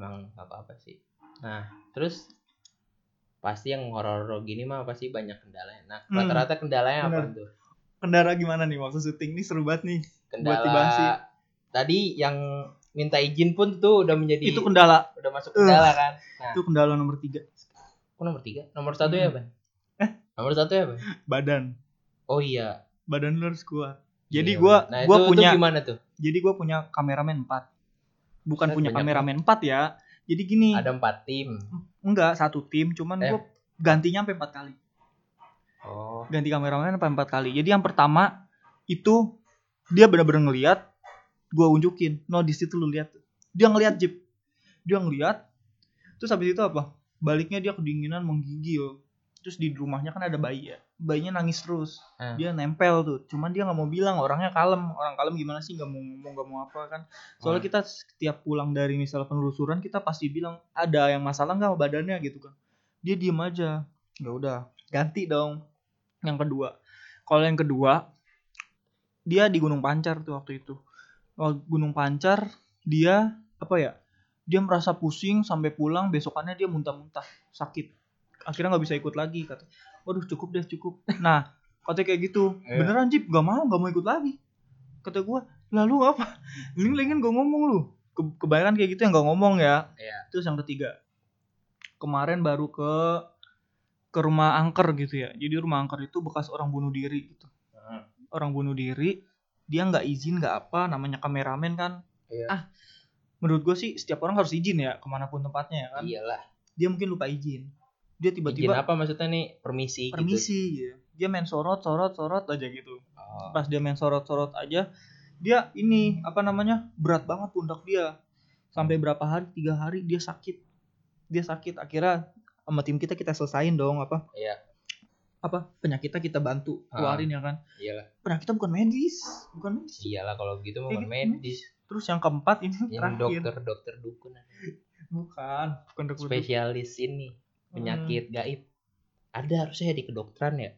emang nggak apa-apa sih nah terus pasti yang horor gini mah pasti banyak kendalanya nah Hmm. rata-rata kendalanya apa tuh Kendara gimana nih waktu syuting nih seru banget nih. kendala dibahas sih. tadi yang minta izin pun tuh udah menjadi Itu kendala. udah masuk kendala kan nah Itu kendala nomor tiga. kok nomor tiga nomor satu ya Hmm. ban Eh? nomor satu ya ban Badan. oh iya Badan lu harus kuat. Jadi Iya, gua nah, gua itu, punya itu gimana tuh jadi gua punya kameramen 4. Bukan punya kameramen 4 ya. Jadi gini, ada empat tim enggak satu tim, cuman Eh. gua gantinya sampai 4 kali. oh Ganti kameramen sampai 4 kali. Jadi yang pertama itu dia benar-benar ngelihat gua unjukin. No di situ lu lihat. Dia ngelihat Jeep. Dia ngelihat. Terus habis itu apa? Baliknya dia kedinginan menggigil. Terus di rumahnya kan ada bayi ya. Bayinya nangis terus. Hmm. Dia nempel tuh. Cuman dia nggak mau bilang orangnya kalem. Orang kalem gimana sih nggak mau ngomong nggak mau apa kan. Soalnya Hmm. kita setiap pulang dari misal penelusuran kita pasti bilang ada yang masalah nggak badannya gitu kan. Dia diem aja. Ya udah, ganti dong. Yang kedua. Kalau yang kedua dia di Gunung Pancar tuh waktu itu. Kalau Gunung Pancar dia apa ya? Dia merasa pusing sampai pulang besokannya dia muntah-muntah, sakit. Akhirnya nggak bisa ikut lagi kata. Waduh cukup deh cukup. Nah katanya kayak gitu. Iya. Beneran Jip gak mau gak mau ikut lagi. Kata gua lalu apa? Ling lingin gak ngomong lu. Ke kebanyakan kayak gitu yang gak ngomong ya. Iya. Terus yang ketiga. Kemarin baru ke ke rumah angker gitu ya. Jadi rumah angker itu bekas orang bunuh diri gitu. Hmm. Orang bunuh diri dia nggak izin nggak apa namanya kameramen kan Iya. ah menurut gue sih setiap orang harus izin ya ke mana pun tempatnya ya kan iyalah dia mungkin lupa izin dia izin tiba-tiba apa maksudnya nih? Permisi, gitu. Permisi gitu. dia main sorot sorot sorot aja gitu. Oh. pas dia main sorot sorot aja dia ini apa namanya berat banget pundak dia. Sampai berapa hari tiga hari dia sakit. Dia sakit akhirnya sama tim kita kita selesain dong apa? Iya. apa? Penyakitnya kita bantu Ah. keluarin ya kan? Iyalah. Penyakitnya bukan medis bukan medis. Iyalah kalau gitu bukan gitu. medis. Terus yang keempat ini yang terakhir. dokter dokter dukun. Bukan bukan dokter spesialis ini penyakit Hmm. gaib ada harusnya di kedokteran ya?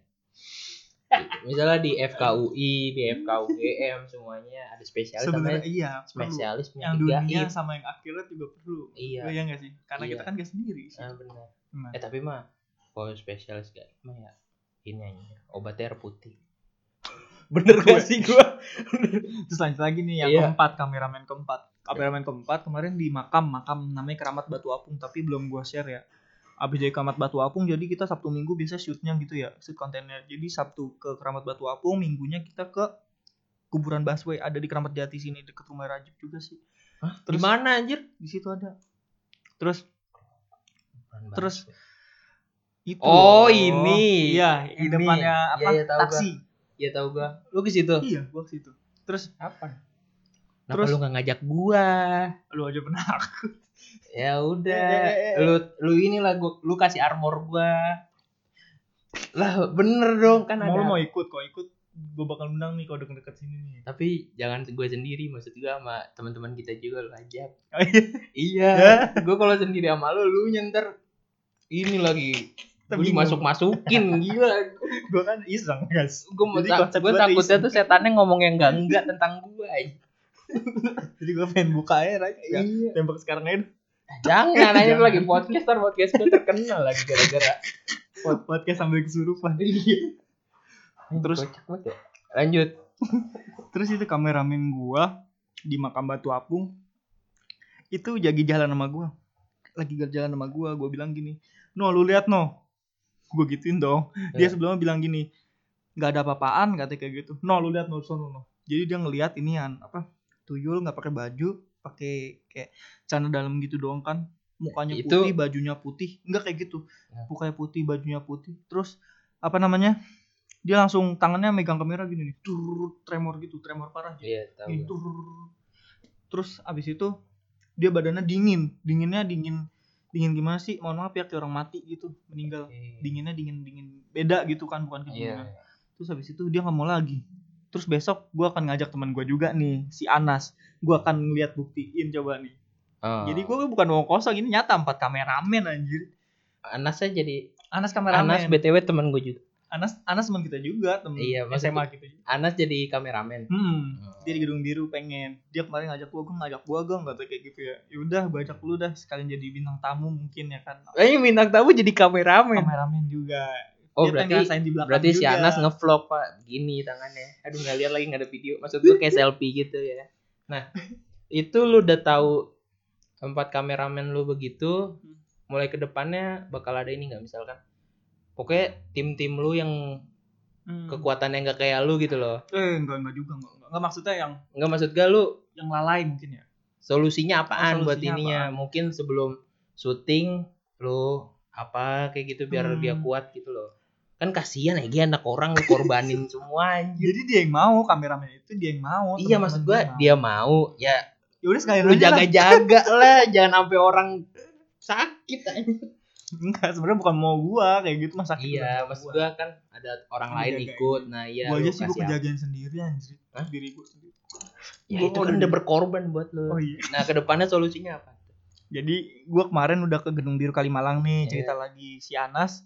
Misalnya di FKUI di FKUGM semuanya ada spesialis sebenarnya namanya iya perlu. spesialis yang penyakit dunia gaib. sama yang akhirat juga perlu. Iya. Iya nggak sih? Karena Iya. kita kan gak sendiri sih. Ah, benar. Nah, eh tapi mah kalau spesialis gaib mah ya ini aja obatnya air putih. Bener Gue- gak sih gua? Terus lanjut lagi nih yang Iya. keempat kameramen keempat. Kameramen keempat kemarin di makam makam namanya keramat batu apung tapi belum gua share ya abis dari keramat batu apung jadi kita sabtu minggu biasa shootnya gitu ya shoot kontennya jadi sabtu ke keramat batu apung minggunya kita ke kuburan busway. Ada di keramat jati sini deket rumah Rajib juga sih. Hah? Terus- Gimana anjir? Di situ ada. Terus? Terus- itu Oh, loh. ini. iya di Ini. depannya apa? Iya, iya, tahu taksi. Ya tahu gua. Lu ke situ? Iya gua ke situ. Terus? Apa Kenapa Terus- lu gak ngajak gua? lu aja pernah Ya udah, Eh, eh, eh. lu lu inilah gua, lu kasih armor gua. Lah bener dong kan mau ada. mau ikut kok ikut gue bakal undang nih kalau deket-deket sini nih Tapi jangan gue sendiri, maksud gua sama teman-teman kita juga lu ajak. oh, iya. Iya. gua kalau sendiri sama lu, lu nyentar ini lagi gue Bingung. dimasuk-masukin gila. gue kan iseng guys Gue gua takutnya iseng. tuh setannya ngomong yang enggak enggak tentang gua. jadi gue pengen buka aja aja ya Iya. tembak sekarang aja Jangan aja lagi podcast ntar podcast gue terkenal lagi gara-gara. Pod- podcast sambil kesurupan Iya. Terus- ya. Lanjut. terus itu kameramen gua di makam batu apung itu jagi jalan sama gua lagi jalan sama gua gua bilang gini no lu lihat no gua gituin dong dia Iya. sebelumnya bilang gini nggak ada apa-apaan katanya kayak gitu no lu lihat no sono no jadi dia ngelihat inian apa tuyul nggak pakai baju pakai kayak celana dalam gitu doang kan. Mukanya Itu- putih bajunya putih nggak kayak gitu. Ya. mukanya putih bajunya putih. Terus apa namanya dia langsung tangannya megang kamera gini nih turut tremor gitu tremor parah gitu. Iya, tahu. Gini, terus abis itu dia badannya dingin. Dinginnya dingin dingin gimana sih? Mohon maaf ya kayak orang mati gitu meninggal. Oke. dinginnya dingin dingin beda gitu kan bukan Iya. kedinginan terus habis itu dia nggak mau lagi terus besok gue akan ngajak teman gue juga nih si Anas gue akan ngeliat buktiin coba nih Oh. jadi gue bukan ngomong kosong ini nyata empat kameramen anjir Anasnya jadi Anas Anas kameramen BTW teman gue juga. Anas Anas teman kita juga temen Iya, SMA kita juga. Anas jadi kameramen Hmm, Oh. dia di gedung biru pengen. Dia kemarin ngajak gua, gua ngajak gua gua nggak kayak gitu ya. Ya udah, ajak lu dah sekalian jadi bintang tamu mungkin ya kan. Eh bintang tamu jadi kameramen Kameramen juga. Oh dia berarti ngerasain di belakang berarti si juga. Anas ngevlog pak gini tangannya aduh nggak lihat lagi nggak ada video maksud gue kayak selfie gitu ya nah itu lu udah tahu tempat kameramen lu begitu mulai ke depannya bakal ada ini nggak misalkan pokoknya tim-tim lu yang Hmm. kekuatannya nggak kayak lu gitu loh Eh, enggak enggak juga enggak. Enggak, Enggak, maksudnya yang nggak maksud gak lu yang lalai mungkin ya. solusinya apaan Oh, buat solusinya ininya mungkin sebelum syuting lu apa kayak gitu biar Hmm. dia kuat gitu loh kan kasihan ya dia anak orang lu korbanin semua anjir Jadi dia yang mau kameramen itu dia yang mau. iya maksud gua mau. dia mau ya Ya udah sekalian lu jaga-jaga lah jangan sampai orang sakit aja Enggak, sebenarnya bukan mau gua kayak gitu masa iya maksud gua kan ada orang Yang lain dijagain. ikut nah iya gua aja sih gua kejagain sendiri anjir. Hah? Diri gua sendiri. ya Gua itu kan udah berkorban buat lu Oh iya. nah ke depannya solusinya apa Jadi gua kemarin udah ke Gedung Biru Kalimalang nih, Iya. cerita lagi si Anas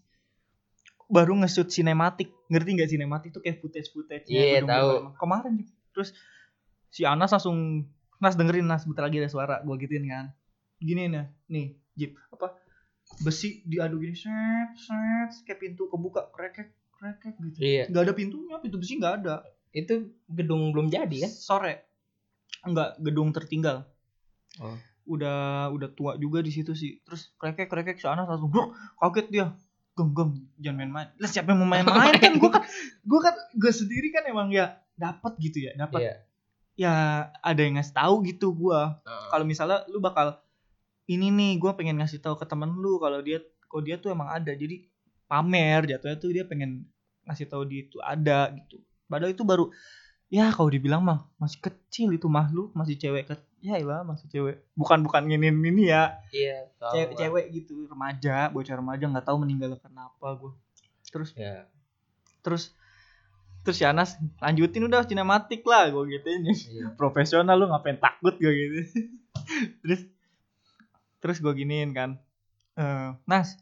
baru nge-shoot sinematik. Ngerti nggak sinematik tuh kayak footage-footage Iya, tahu. Kemarin terus si Anas langsung Nas dengerin Nas bentar lagi ada suara gua gituin kan. Gini nih, nih, Jeep, apa? Besi diadu gini set set kayak pintu kebuka krekek krekek gitu. iya Nggak ada pintunya, pintu besi nggak ada. itu gedung belum jadi kan Sore. Enggak, gedung tertinggal. Oh. Udah udah tua juga di situ sih. Terus krekek krekek si Anas langsung "Hah, kaget dia. Gem gem jangan main-main. Lah siapa yang mau main-main kan gua kan gua kan gua sendiri kan emang ya dapat gitu ya, dapat. iya Ya ada yang ngasih tahu gitu gua. Kalau misalnya lu bakal ini nih gua pengen ngasih tahu ke temen lu kalau dia kalau dia tuh emang ada. Jadi pamer jatuhnya tuh dia pengen ngasih tahu dia itu ada gitu. Padahal itu baru ya kalau dibilang mah masih kecil itu makhluk masih cewek ke ya ilah masih cewek. Bukan bukan ini ini ya. Iya cewek gua. cewek gitu remaja bocah remaja nggak tahu meninggal kenapa gue terus ya terus terus si Anas lanjutin udah sinematik lah gue gituin. Iya. Profesional lu ngapain takut? gue gitu. Terus terus gue giniin kan eh Nas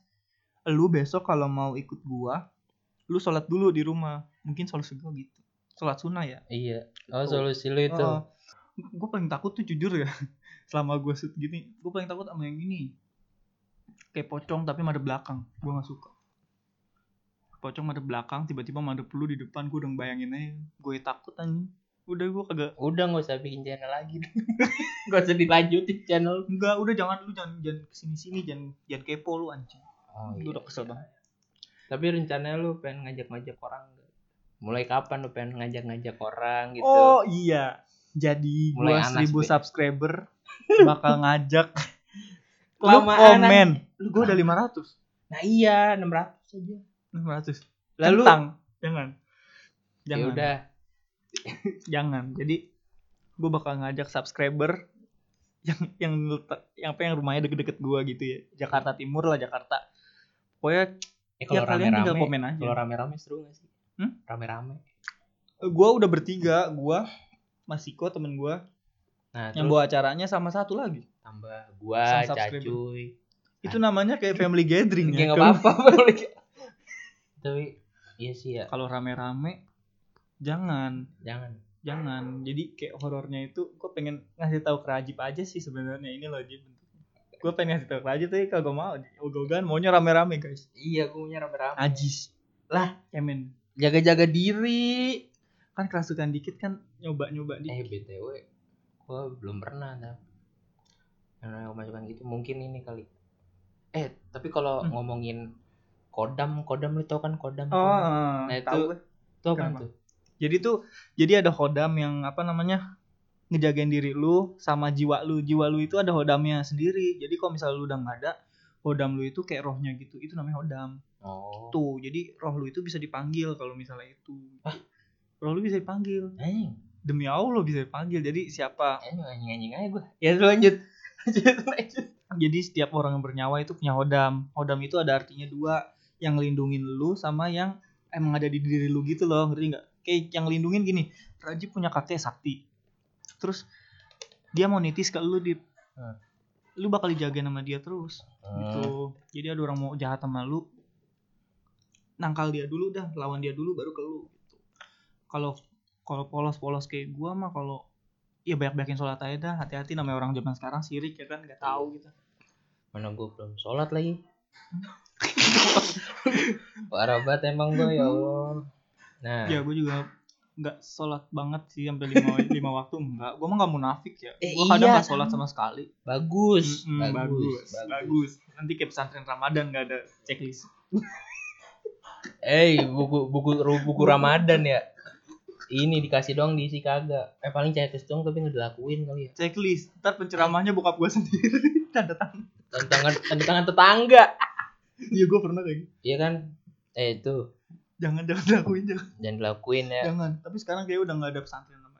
lu besok kalau mau ikut gua lu sholat dulu di rumah. Mungkin solusi gue gitu. Sholat sunnah ya? Iya. Oh solusi lu itu gue paling takut tuh jujur ya selama gue shoot gini gue paling takut sama yang gini kayak pocong tapi madep belakang gue nggak suka. Pocong madep belakang tiba-tiba madep lu di depan gue udah bayangin aja. Gue takut anjing. Udah gue kagak udah nggak usah bikin channel lagi. Nggak usah dilanjutin channel. Enggak udah jangan lu jangan jangan ke sini sini jangan jangan kepo lu anjing. Oh, gue udah kesel banget. tapi rencananya lu pengen ngajak-ngajak orang mulai kapan lu pengen ngajak-ngajak orang gitu? Oh iya jadi Mulai gua Anas, seribu Be. subscriber bakal ngajak. Lu komen. gue udah 500 nah iya 600 aja. 500 lalu Centang. jangan. Ya jangan. udah. Jangan. Jadi gue bakal ngajak subscriber yang yang yang apa yang rumahnya deket-deket gue gitu ya. Jakarta Timur lah Jakarta. Pokoknya ya, ya kalau kalian tinggal rame-rame komen aja. kalau rame-rame seru gak sih? Hmm? rame-rame. Gue udah bertiga. Gue Masiko temen gue nah yang bawa acaranya sama satu lagi. Tambah gua subscriber. cacuy. itu namanya kayak family gathering ya ya nggak apa-apa tapi iya sih ya. Kalau rame-rame jangan. Jangan. Jangan. Jadi kayak horornya itu gue pengen ngasih tahu ke Rajib aja sih sebenarnya. Ini loh Jib. Gue pengen ngasih tahu ke Rajib tapi kalau mau ogah-ogahan maunya rame-rame guys. Iya gua punya rame-rame. Ajis Lah. cemen jaga-jaga diri kan kerasukan dikit kan nyoba-nyoba eh dikit btw gua belum pernah tau yang masukan gitu mungkin ini kali. Eh tapi kalau Hmm. ngomongin kodam kodam lu tau kan kodam? Oh kodam. Nah, itu- tahu itu apa kenapa? tuh? Jadi tuh jadi ada hodam yang apa namanya ngejagain diri lu sama jiwa lu. Jiwa lu itu ada hodamnya sendiri. Jadi kalau misalnya lu udah nggak ada hodam lu itu kayak rohnya gitu. Itu namanya hodam. Oh. Tuh jadi roh lu itu bisa dipanggil kalau misalnya itu. Roh lu bisa dipanggil. Anjing. Demi Allah bisa dipanggil. Jadi siapa? Anjing anjing anjing aja gua. Ya lanjut. Lanjut lanjut. Jadi setiap orang yang bernyawa itu punya hodam. Hodam itu ada artinya dua. Yang ngelindungin lu sama yang emang ada di diri lu gitu loh. Ngerti nggak? Kayak yang ngelindungin gini. Rajib punya kakek sakti. Terus dia mau nitis ke lu di Hmm. lu bakal dijagain sama dia terus Hmm. gitu. Jadi ada orang mau jahat sama lu nangkal dia dulu dah lawan dia dulu baru ke lu kalau kalau polos-polos kayak gua mah kalau ya banyak-banyakin sholat aja dah. Hati-hati namanya orang zaman sekarang sirik ya kan nggak tahu gitu. Mana gue belum sholat lagi. Parah banget emang gue ya Allah. Nah. Ya gue juga nggak sholat banget sih sampai lima lima waktu enggak gue mah nggak munafik ya. Eh, gue kadang iya. nggak sholat sama sekali. Bagus, Mm-mm, bagus bagus. bagus. Nanti kayak pesantren ramadan nggak ada checklist. Eh buku buku buku Ramadan ya ini dikasih doang diisi kagak. Eh paling checklist doang tapi nggak dilakuin kali ya. Checklist. Ntar penceramahnya bokap gue sendiri. Tanda tangan. Tantangan tantangan tetangga. Iya gue pernah kayak gitu. Iya kan? Eh itu. Jangan jangan dilakuin jangan. Jangan dilakuin ya. Jangan. Tapi sekarang kayak udah nggak ada pesantren ramadan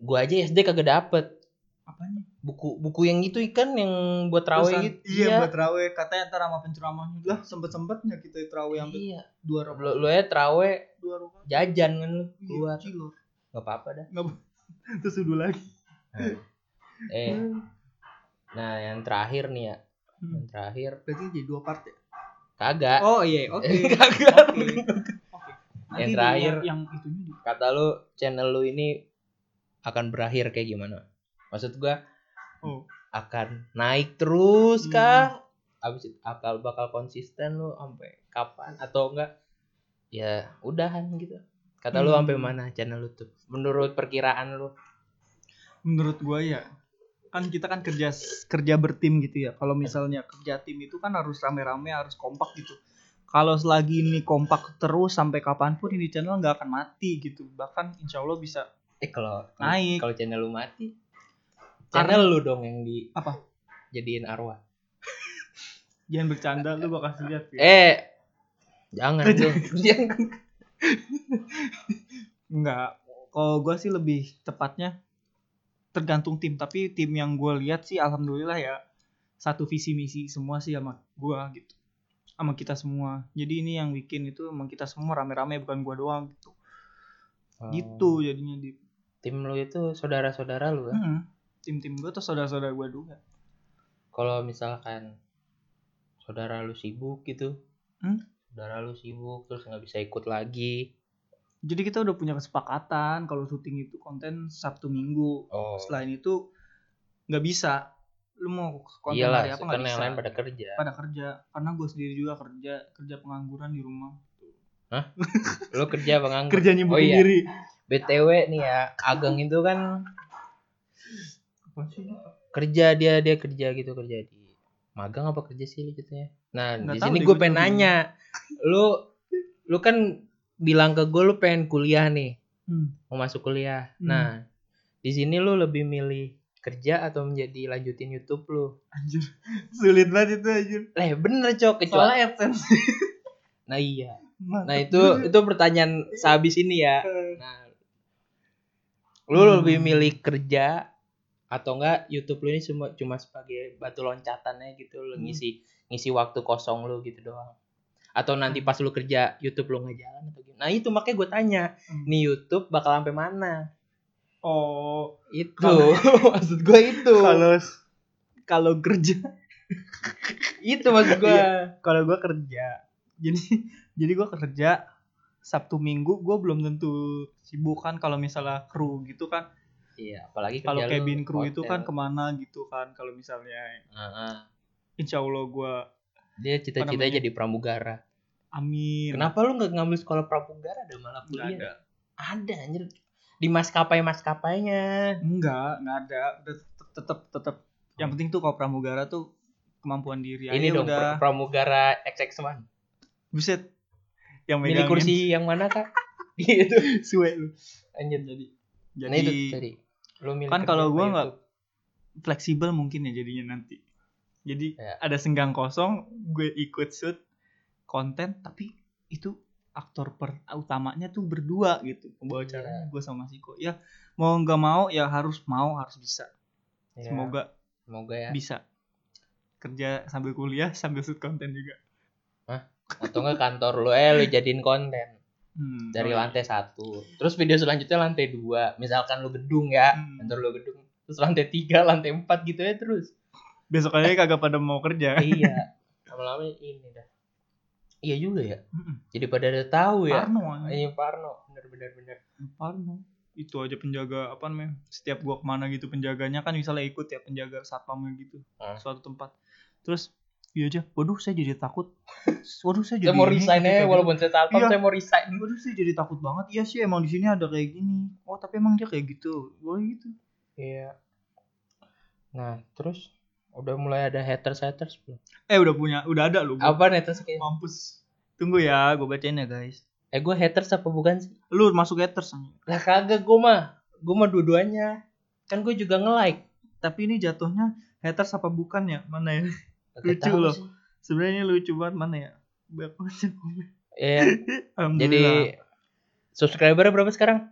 gua aja SD kagak dapet apanya? Buku buku yang itu ikan yang buat Pesan- gitu? Iya, buat raweh katanya ntar sama penceramahnya lah sempet sempetnya kita terawih sampai iya. dua lu, rakaat lu ya traweh dua rakaat jajan kan lu Iya, keluar. cilor. nggak apa-apa dah. Nggak terus dulu lagi. Nah. eh. Nah yang terakhir nih ya. Hmm. yang terakhir. Berarti jadi dua part ya? Kagak. Oh iya oke. Kagak. Oke. Oke. Yang terakhir. yang, yang itunya di kata lu channel lu ini akan berakhir kayak gimana maksud gua oh. akan naik terus Hmm. kah abis itu akal bakal konsisten lu sampai kapan? Atau enggak ya udahan gitu. Kata lu Hmm. sampai mana channel lu tuh menurut perkiraan lu? Menurut gua ya kan kita kan kerja kerja bertim gitu ya. Kalau misalnya kerja tim itu kan harus rame-rame harus kompak gitu. Kalau selagi ini kompak terus sampai kapan pun ini channel nggak akan mati gitu. Bahkan insya Allah bisa eh kalau Naik. kalau channel lu mati Karena- lu dong yang di apa jadiin arwah jangan bercanda lu bakal lihat ya. eh jangan dong jangan Enggak. Kalau gue sih lebih tepatnya tergantung tim. Tapi tim yang gue lihat sih alhamdulillah ya satu visi misi semua sih sama gue gitu. Sama kita semua. Jadi ini yang bikin itu emang kita semua rame-rame bukan gue doang gitu. Oh, Gitu jadinya di tim lu itu saudara-saudara lu kan Hmm. Tim-tim gue tuh saudara-saudara gue juga. kalau misalkan saudara lu sibuk gitu Hmm? saudara lu sibuk terus nggak bisa ikut lagi Jadi kita udah punya kesepakatan kalau syuting itu konten Sabtu Minggu. oh Selain itu nggak bisa. Lu mau konten iyalah hari apa nggak yang bisa. lain pada kerja pada kerja karena gue sendiri juga kerja kerja pengangguran di rumah lu kerja penganggur kerja nyibukin Oh, iya. diri btw nih ya ageng itu kan kerja dia dia kerja gitu kerja di magang apa kerja sih gitu ya nah Nggak di sini gue pengen juga nanya. lu lu kan bilang ke gue lu pengen kuliah nih. Hmm. mau masuk kuliah. Hmm. nah di sini lu lebih milih kerja atau menjadi lanjutin YouTube lu? Anjir sulit banget itu anjir eh bener cok kecuali soalnya adsense nah iya. Nah itu itu pertanyaan sehabis ini ya. Nah lu Hmm. lebih milih kerja atau enggak YouTube lu ini cuma cuma sebagai batu loncatannya gitu lu Hmm. ngisi ngisi waktu kosong lu gitu doang. Atau nanti pas lu kerja YouTube lu nggak jalan atau gimana. Nah itu makanya gue tanya Hmm. nih YouTube bakal sampai mana? Oh itu. Kalau- maksud gue itu. Kalau kalau kerja. Itu maksud gue kalau gue kerja. Jadi jadi gue kerja Sabtu Minggu gue belum tentu sibuk kan kalau misalnya kru gitu kan iya apalagi kalau cabin kru itu kan ke mana gitu kan kalau misalnya Heeh. Insya Allah gue dia cita-cita jadi pramugara. Amin. Kenapa lu nggak ngambil sekolah pramugara ada malah Nggak kuliah? ada. Ada anjir. Di maskapai maskapainya Enggak, enggak ada. Tetep tetep, tetep. Yang penting tuh kalau pramugara tuh kemampuan diri ini dong udah. pra- pramugara XX1 Buset. Yang milih kursi yang mana kak? Gitu. Suwe lu. anjir Jadi nah jadi itu tadi lu milih kan kalau gua YouTube? nggak fleksibel mungkin ya jadinya nanti. Jadi Ya. ada senggang kosong, gue ikut shoot konten tapi itu aktor per utamanya tuh berdua gitu. Pembawa Iya. acaranya gue sama Siko ya mau nggak mau ya harus mau harus bisa. Ya, semoga semoga ya. bisa. Kerja sambil kuliah sambil shoot konten juga. Atau enggak kantor lu eh lu jadiin konten Hmm, dari oh lantai satu terus video selanjutnya lantai dua misalkan lu gedung ya Hmm. kantor lu gedung terus lantai tiga lantai empat gitu ya terus besok aja kagak pada mau kerja iya lama-lama ini dah Iya juga ya. Jadi pada ada tahu ya. Parno. Iya Parno. Bener bener bener. Parno. Itu aja penjaga apa namanya? Setiap gua ke mana gitu penjaganya kan misalnya ikut ya penjaga satpamnya gitu. Hmm. Suatu tempat. Terus iya aja. Waduh saya jadi takut. Waduh saya Saya jadi mau ini, resign gitu. walaupun saya talpam Iya. saya mau resign. Waduh saya jadi takut banget. Iya sih emang di sini ada kayak gini. Oh tapi emang dia kayak gitu. Gua gitu. Iya. Nah, terus udah mulai ada haters haters belum? Eh udah punya, udah ada lu. gua. Apa haters kayak? Mampus. Tunggu ya, gue bacain ya guys. Eh gue haters apa bukan sih? Lu masuk haters. Lah kagak gue mah. Gue mah dua-duanya. Kan gue juga nge-like. Tapi ini jatuhnya haters apa bukan ya? Mana ya? Lucu loh. Sebenarnya lucu banget mana ya? Banyak banget komen. Iya. Jadi subscriber berapa sekarang?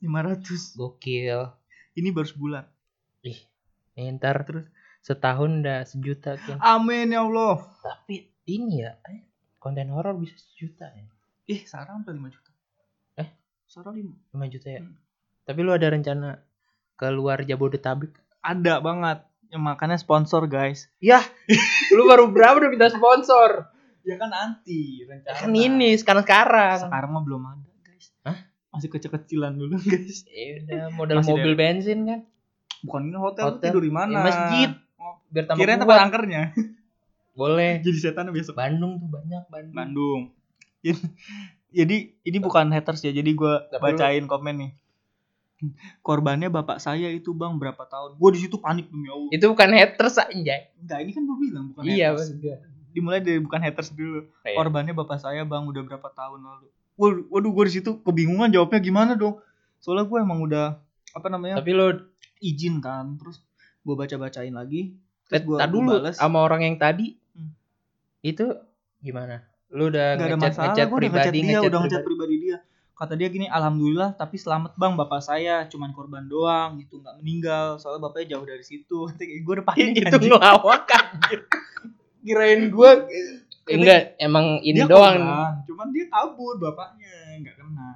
500. Gokil. Ini baru sebulan. Ih, ini ntar Terus? setahun udah sejuta kan. Amin ya Allah. Tapi ini ya, eh, konten horor bisa sejuta ya. Ih, Sarah sampai 5 juta. Eh? Sarah 5. 5 juta ya. Hmm. Tapi lu ada rencana keluar Jabodetabek? Ada banget. Ya, makanya sponsor guys. Yah, lu baru berapa udah minta sponsor? Ya kan nanti rencana. Kan ini sekarang-sekarang. Sekarang mah belum ada guys. Hah? Masih kecil-kecilan dulu guys. Ya udah modal Masih mobil dari- bensin kan. Bukan ini hotel, Hotel. tidur di mana? Ya, masjid. Oh, Biar tambah Kirain tempat angkernya. Boleh. Jadi setan besok. Bandung tuh banyak Bandung. Bandung. Jadi, ini bukan haters ya. Jadi gua Tapi bacain komen nih. Korbannya bapak saya itu bang berapa tahun? Gue di situ panik demi Allah. Itu bukan haters anjay. Enggak, ini kan gue bilang bukan Iya, haters. maksud gua. Dimulai dari bukan haters dulu. Iya. Korbannya bapak saya bang udah berapa tahun lalu? Waduh, waduh gue di situ kebingungan jawabnya gimana dong? Soalnya gue emang udah apa namanya Tapi lu izin kan, terus gue baca bacain lagi. Terus gue dulu sama orang yang tadi. Hmm. Itu gimana? Lu udah Gak ada ngechat masalah, ngechat gue udah pribadi, ngechat dia, ngechat udah ngechat pribadi. pribadi dia. Kata dia gini, alhamdulillah, tapi selamat bang bapak saya, cuman korban doang, gitu nggak meninggal, soalnya bapaknya jauh dari situ. Gue udah panik itu ngelawak anjir. Kirain gua enggak emang ini Dia doang. korban, cuman dia kabur bapaknya, nggak kena.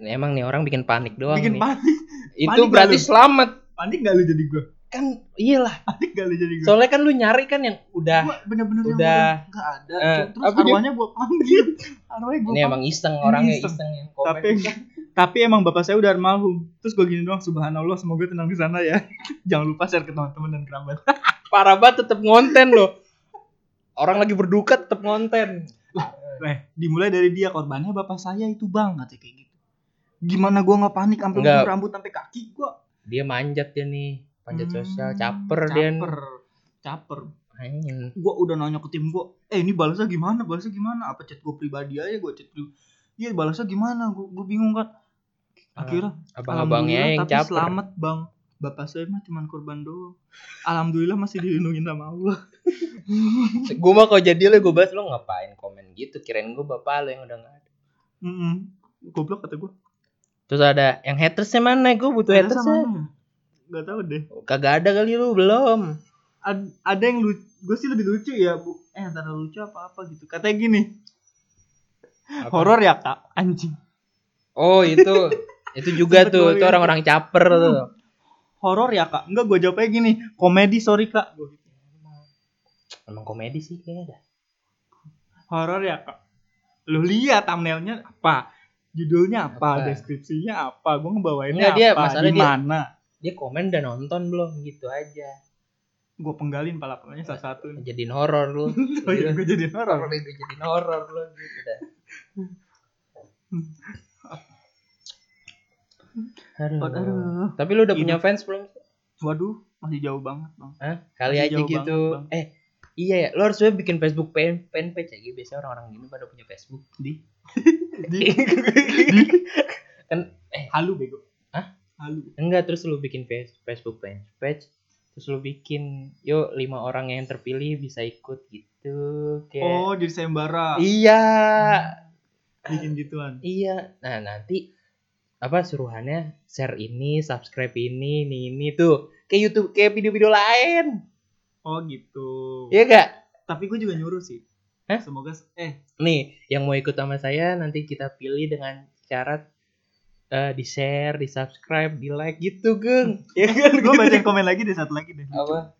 Emang nih orang bikin panik doang Bikin nih. panik, Itu panik berarti lu? selamat. panik gak lu jadi gue? Kan iyalah. Jadi gue? Soalnya kan lu nyari kan yang udah bener-bener udah. nggak ada. Eh, terus tapi arwahnya gue panggil, arwahnya gue ini emang iseng orangnya iseng. iseng yang komen. tapi tapi emang bapak saya udah almarhum terus gue gini doang subhanallah semoga tenang di sana ya jangan lupa share ke teman-teman dan kerabat parah banget tetep ngonten loh. Orang lagi berduka tetep ngonten. eh dimulai dari dia korbannya bapak saya itu bang katanya kayak gitu gimana gue nggak panik sampai rambut sampai kaki gue Dia manjat dia nih, manjat Hmm, sosial, caper, dia. nih. caper. Caper gue udah nanya ke tim gue eh ini balasnya gimana? Balasnya gimana? Apa chat gue pribadi aja gue chat lu iya balasnya gimana? Gue bingung kan. Akhirnya Abang-abangnya yang tapi caper. selamat bang. Bapak saya mah cuma korban doang. Alhamdulillah masih dilindungi sama Allah. Gue mah kalau jadi lo gue bahas lo ngapain komen gitu? Kirain gue bapak lo yang udah nggak ada. Mm-mm. goblok kata gue terus ada yang hatersnya mana? Gue butuh hatersnya Gak tau deh. Kagak ada kali lu belum. Ad- ada yang lucu gue sih lebih lucu ya bu. Eh antara lucu apa apa gitu. Katanya gini. Horor ya kak? Anjing. Oh itu. Itu juga tuh. itu orang-orang caper tuh. Horor ya kak? Enggak gue jawabnya gini. Komedi sorry kak. Gua gitu. emang komedi sih kayaknya dah. Horor ya kak? Lu lihat thumbnailnya apa? Judulnya apa, Apa? deskripsinya apa? Gue ngebawainnya dia- apa? masalah di dia- komen dan nonton belum gitu aja gue penggalin pala-palanya satu-satu jadiin horor lu oh iya gue jadi horor gue jadiin horor lu gitu dah Aduh. Aduh. Tapi lu udah punya fans belum? waduh masih jauh banget bang Hah? Kali Masih aja gitu. banget, Bang. eh, iya ya, lu harus juga bikin Facebook fan fanpage ya. Gitu. Biasanya orang-orang gini pada punya Facebook. di Di. kan eh halu bego Halu enggak terus lu bikin face- Facebook fanpage terus lu bikin yuk lima orang yang terpilih bisa ikut gitu kayak oh jadi sayembara iya. Bikin gituan. Iya. Nah nanti apa suruhannya share ini subscribe ini ini ini tuh. Kayak YouTube kayak video-video lain. Oh gitu. Iya gak tapi gue juga nyuruh sih. Hah? semoga eh. Nih yang mau ikut sama saya nanti kita pilih dengan syarat eh, di share di subscribe di like gitu geng ya kan gue bacain komen lagi deh satu lagi deh apa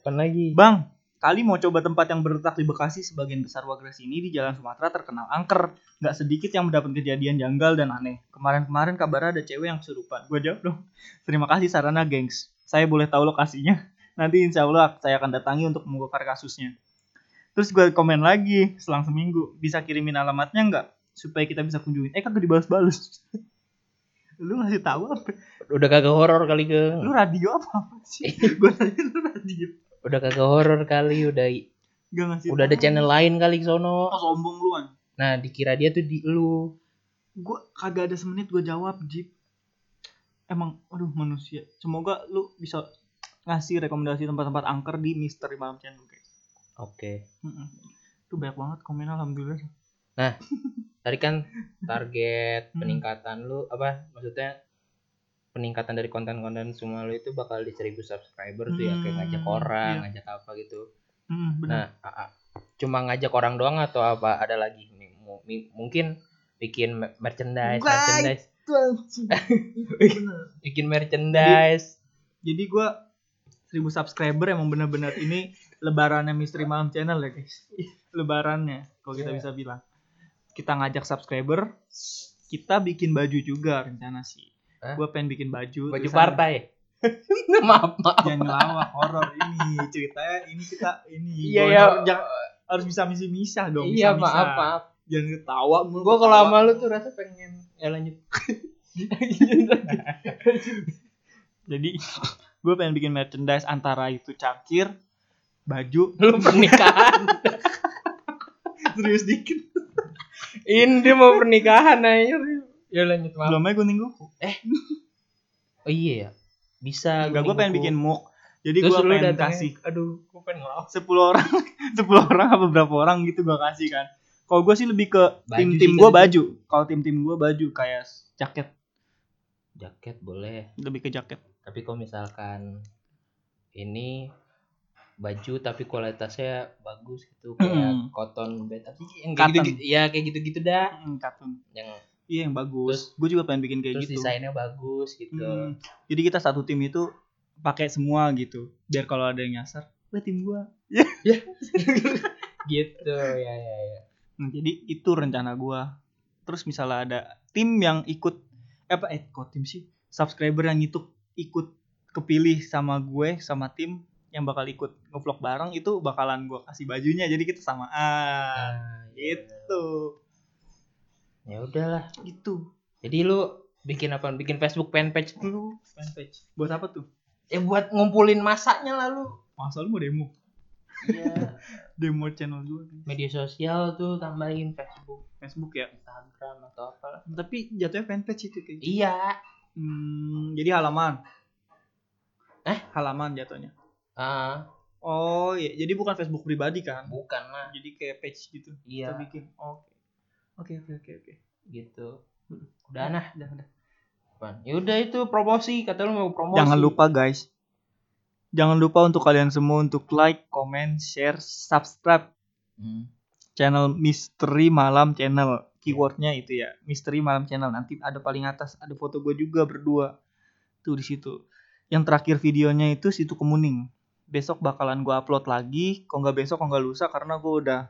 apa lagi bang kali mau coba tempat yang berletak di Bekasi sebagian besar warga sini di Jalan Sumatera terkenal angker. Nggak sedikit yang mendapat kejadian janggal dan aneh. Kemarin-kemarin kabar ada cewek yang kesurupan. Gue jawab dong. Terima kasih sarana gengs. Saya boleh tahu lokasinya. Nanti insya Allah saya akan datangi untuk membongkar kasusnya. Terus gue komen lagi selang seminggu. Bisa kirimin alamatnya nggak? Supaya kita bisa kunjungin. Eh kagak dibalas-balas. lu ngasih tahu apa? Udah kagak horor kali ke. Lu radio apa, apa sih? gue tanya lu radio. Udah kagak horor kali, udah Gak ngasih udah ada channel lain kali sono. Oh, sombong lu an. Nah, dikira dia tuh di lu. Gue kagak ada semenit gue jawab, Jip. Emang, aduh manusia. Semoga lu bisa ngasih rekomendasi tempat-tempat angker di Misteri Malam Channel, guys. Oke. Mm-mm. Itu banyak banget komen alhamdulillah. Tadi kan target Hmm. peningkatan lu apa maksudnya peningkatan dari konten-konten semua lu itu bakal di 1000 subscriber tuh ya kayak Hmm, ngajak orang, iya. ngajak apa gitu. Hmm, benar. Nah, a- a- cuma ngajak orang doang atau apa ada lagi Mungkin bikin me- merchandise, Baik. merchandise. Bener. bikin merchandise. Jadi gue 1000 subscriber emang bener-bener ini lebarannya Misteri Malam Channel ya guys. Lebarannya kalau kita Iya. bisa bilang. Kita ngajak subscriber, kita bikin baju juga rencana sih. Hah? Gue pengen bikin baju. Baju partai. maaf, maaf. Jangan ngelawak horor ini ceritanya ini kita ini Iya ya. harus, jangan- harus bisa misah-misah dong. Iya, misah-misah. maaf, maaf. Jangan ketawa mulu. Gua kalau sama lu tuh rasa pengen ya lanjut. Jadi gue pengen bikin merchandise antara itu cangkir, baju, lu pernikahan. serius dikit. Ini dia mau pernikahan aja. Ya lanjut maaf. Belum aja gue ninggu. Oh iya ya. Bisa. Enggak gue pengen bikin muk. Jadi gue pengen datangnya, kasih Aduh, gue pengen ngelawak. 10 orang, 10 orang apa berapa orang gitu gue kasih kan. Kalau gue sih lebih ke tim-tim gue baju. Kalau tim-tim gue baju kayak jaket, Jaket boleh. lebih ke jaket. Tapi kalau misalkan ini baju tapi kualitasnya bagus gitu kayak Mm. cotton bed apa sih yang Cotton. kayak gitu ya kayak gitu-gitu dah Hmm, katun. yang Iya yang bagus. Gue juga pengen bikin kayak terus gitu. desainnya bagus gitu Hmm, Jadi kita satu tim itu pakai semua gitu. Biar kalau ada yang nyasar, wah tim gua. gitu ya ya ya Nah, jadi itu rencana gua. Terus misalnya ada tim yang ikut eh, apa eh kok tim sih? Subscriber yang itu ikut kepilih sama gue sama tim yang bakal ikut ngevlog bareng itu bakalan gua kasih bajunya jadi kita samaan. Ah, iya. Gitu. ya udahlah Gitu. jadi lu bikin apa bikin Facebook fanpage dulu Fanpage. Buat apa tuh? ya buat ngumpulin masanya lalu Masa lu mau demo? ya Demo channel gua. media sosial tuh tambahin Facebook Facebook ya. Instagram atau apa Tapi jatuhnya fanpage itu kayak gitu. iya Hmm, jadi halaman. Eh? Halaman jatuhnya. Ah Oh iya, jadi bukan Facebook pribadi kan? bukan lah Jadi kayak page gitu. iya Kita bikin. Oke. Oke oke oke oke. gitu udah nah Udah udah. Ya udah itu promosi kata lu mau promosi Jangan lupa guys. Jangan lupa untuk kalian semua untuk like, comment, share, subscribe Hmm. channel Misteri Malam Channel. Keywordnya itu ya, Misteri Malam Channel. Nanti ada paling atas ada foto gue juga berdua. Tuh di situ. Yang terakhir videonya itu situ kemuning. Besok bakalan gue upload lagi. Kok nggak besok, kok nggak lusa karena gue udah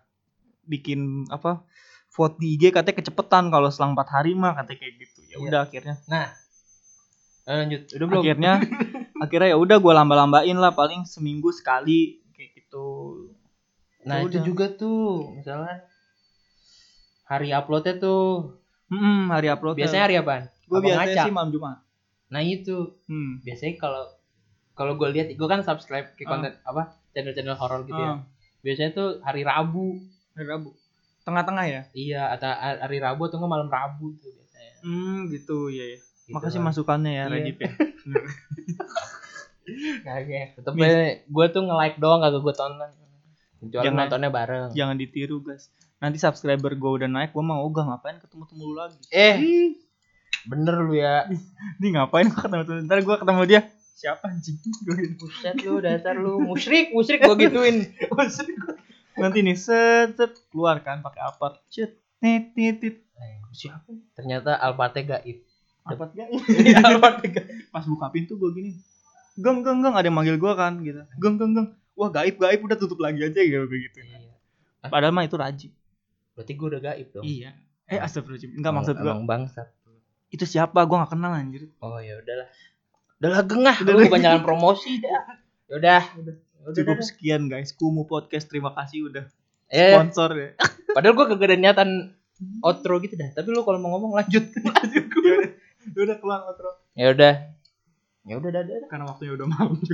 bikin apa vote di IG katanya kecepetan kalau selang 4 hari mah katanya kayak gitu. Ya Iya. udah akhirnya Eh, lanjut udah belum akhirnya akhirnya ya udah gue lamba-lambain lah paling seminggu sekali kayak gitu. nah Ya itu udah. juga tuh misalnya hari uploadnya tuh Hmm, hari upload. biasanya hari apaan gue Apa biasanya ngacak? sih malam Jumat. nah itu Hmm. biasanya kalau kalau gue lihat gue kan subscribe ke Ah. konten apa channel-channel horor gitu Ah, ya biasanya tuh hari Rabu hari Rabu. Tengah-tengah ya? iya atau hari Rabu atau nggak malam Rabu tuh biasanya Hmm, gitu ya. ya. Gitu Makasih lah. masukannya ya, Iya. Rajib ya. Tetep gue tuh nge-like doang kagak gue tonton. Kecuali Jangan- nontonnya bareng. Jangan ditiru, guys. Nanti subscriber gue udah naik, gue mau ogah ngapain ketemu-temu lu lagi. Eh, bener lu ya. Ini ngapain gue ketemu? Ntar gue ketemu dia. Siapa anjing? Gua gitu. Buset lu dasar lu musyrik, musyrik gue gituin. Nanti nih set, set keluar kan pakai apa? Cet, tit, tit, tit. Eh, Siapa? Ternyata Alpate gaib. Apa gak? Alpate gaib. Pas buka pintu gue gini. Geng, geng, geng. Ada yang manggil gue kan gitu. Geng, geng, geng. wah gaib gaib udah tutup lagi aja gitu begitu Iya. padahal mah itu rajin Berarti gue udah gaib dong. iya eh astagfirullahaladzim enggak maksud gua Emang bangsat. itu siapa gua gak kenal anjir Oh ya udahlah. Udahlah gengah, Udah, lu udah. kebanyakan promosi dah. Yaudah. Udah. Udah, cukup udah, sekian guys kumu podcast terima kasih udah. Eh, sponsor ya padahal gue kagak ada niatan outro gitu dah. Tapi lu kalau mau ngomong lanjut. udah udah keluar outro ya udah. Ya udah, dadah. karena waktunya udah malam Iya.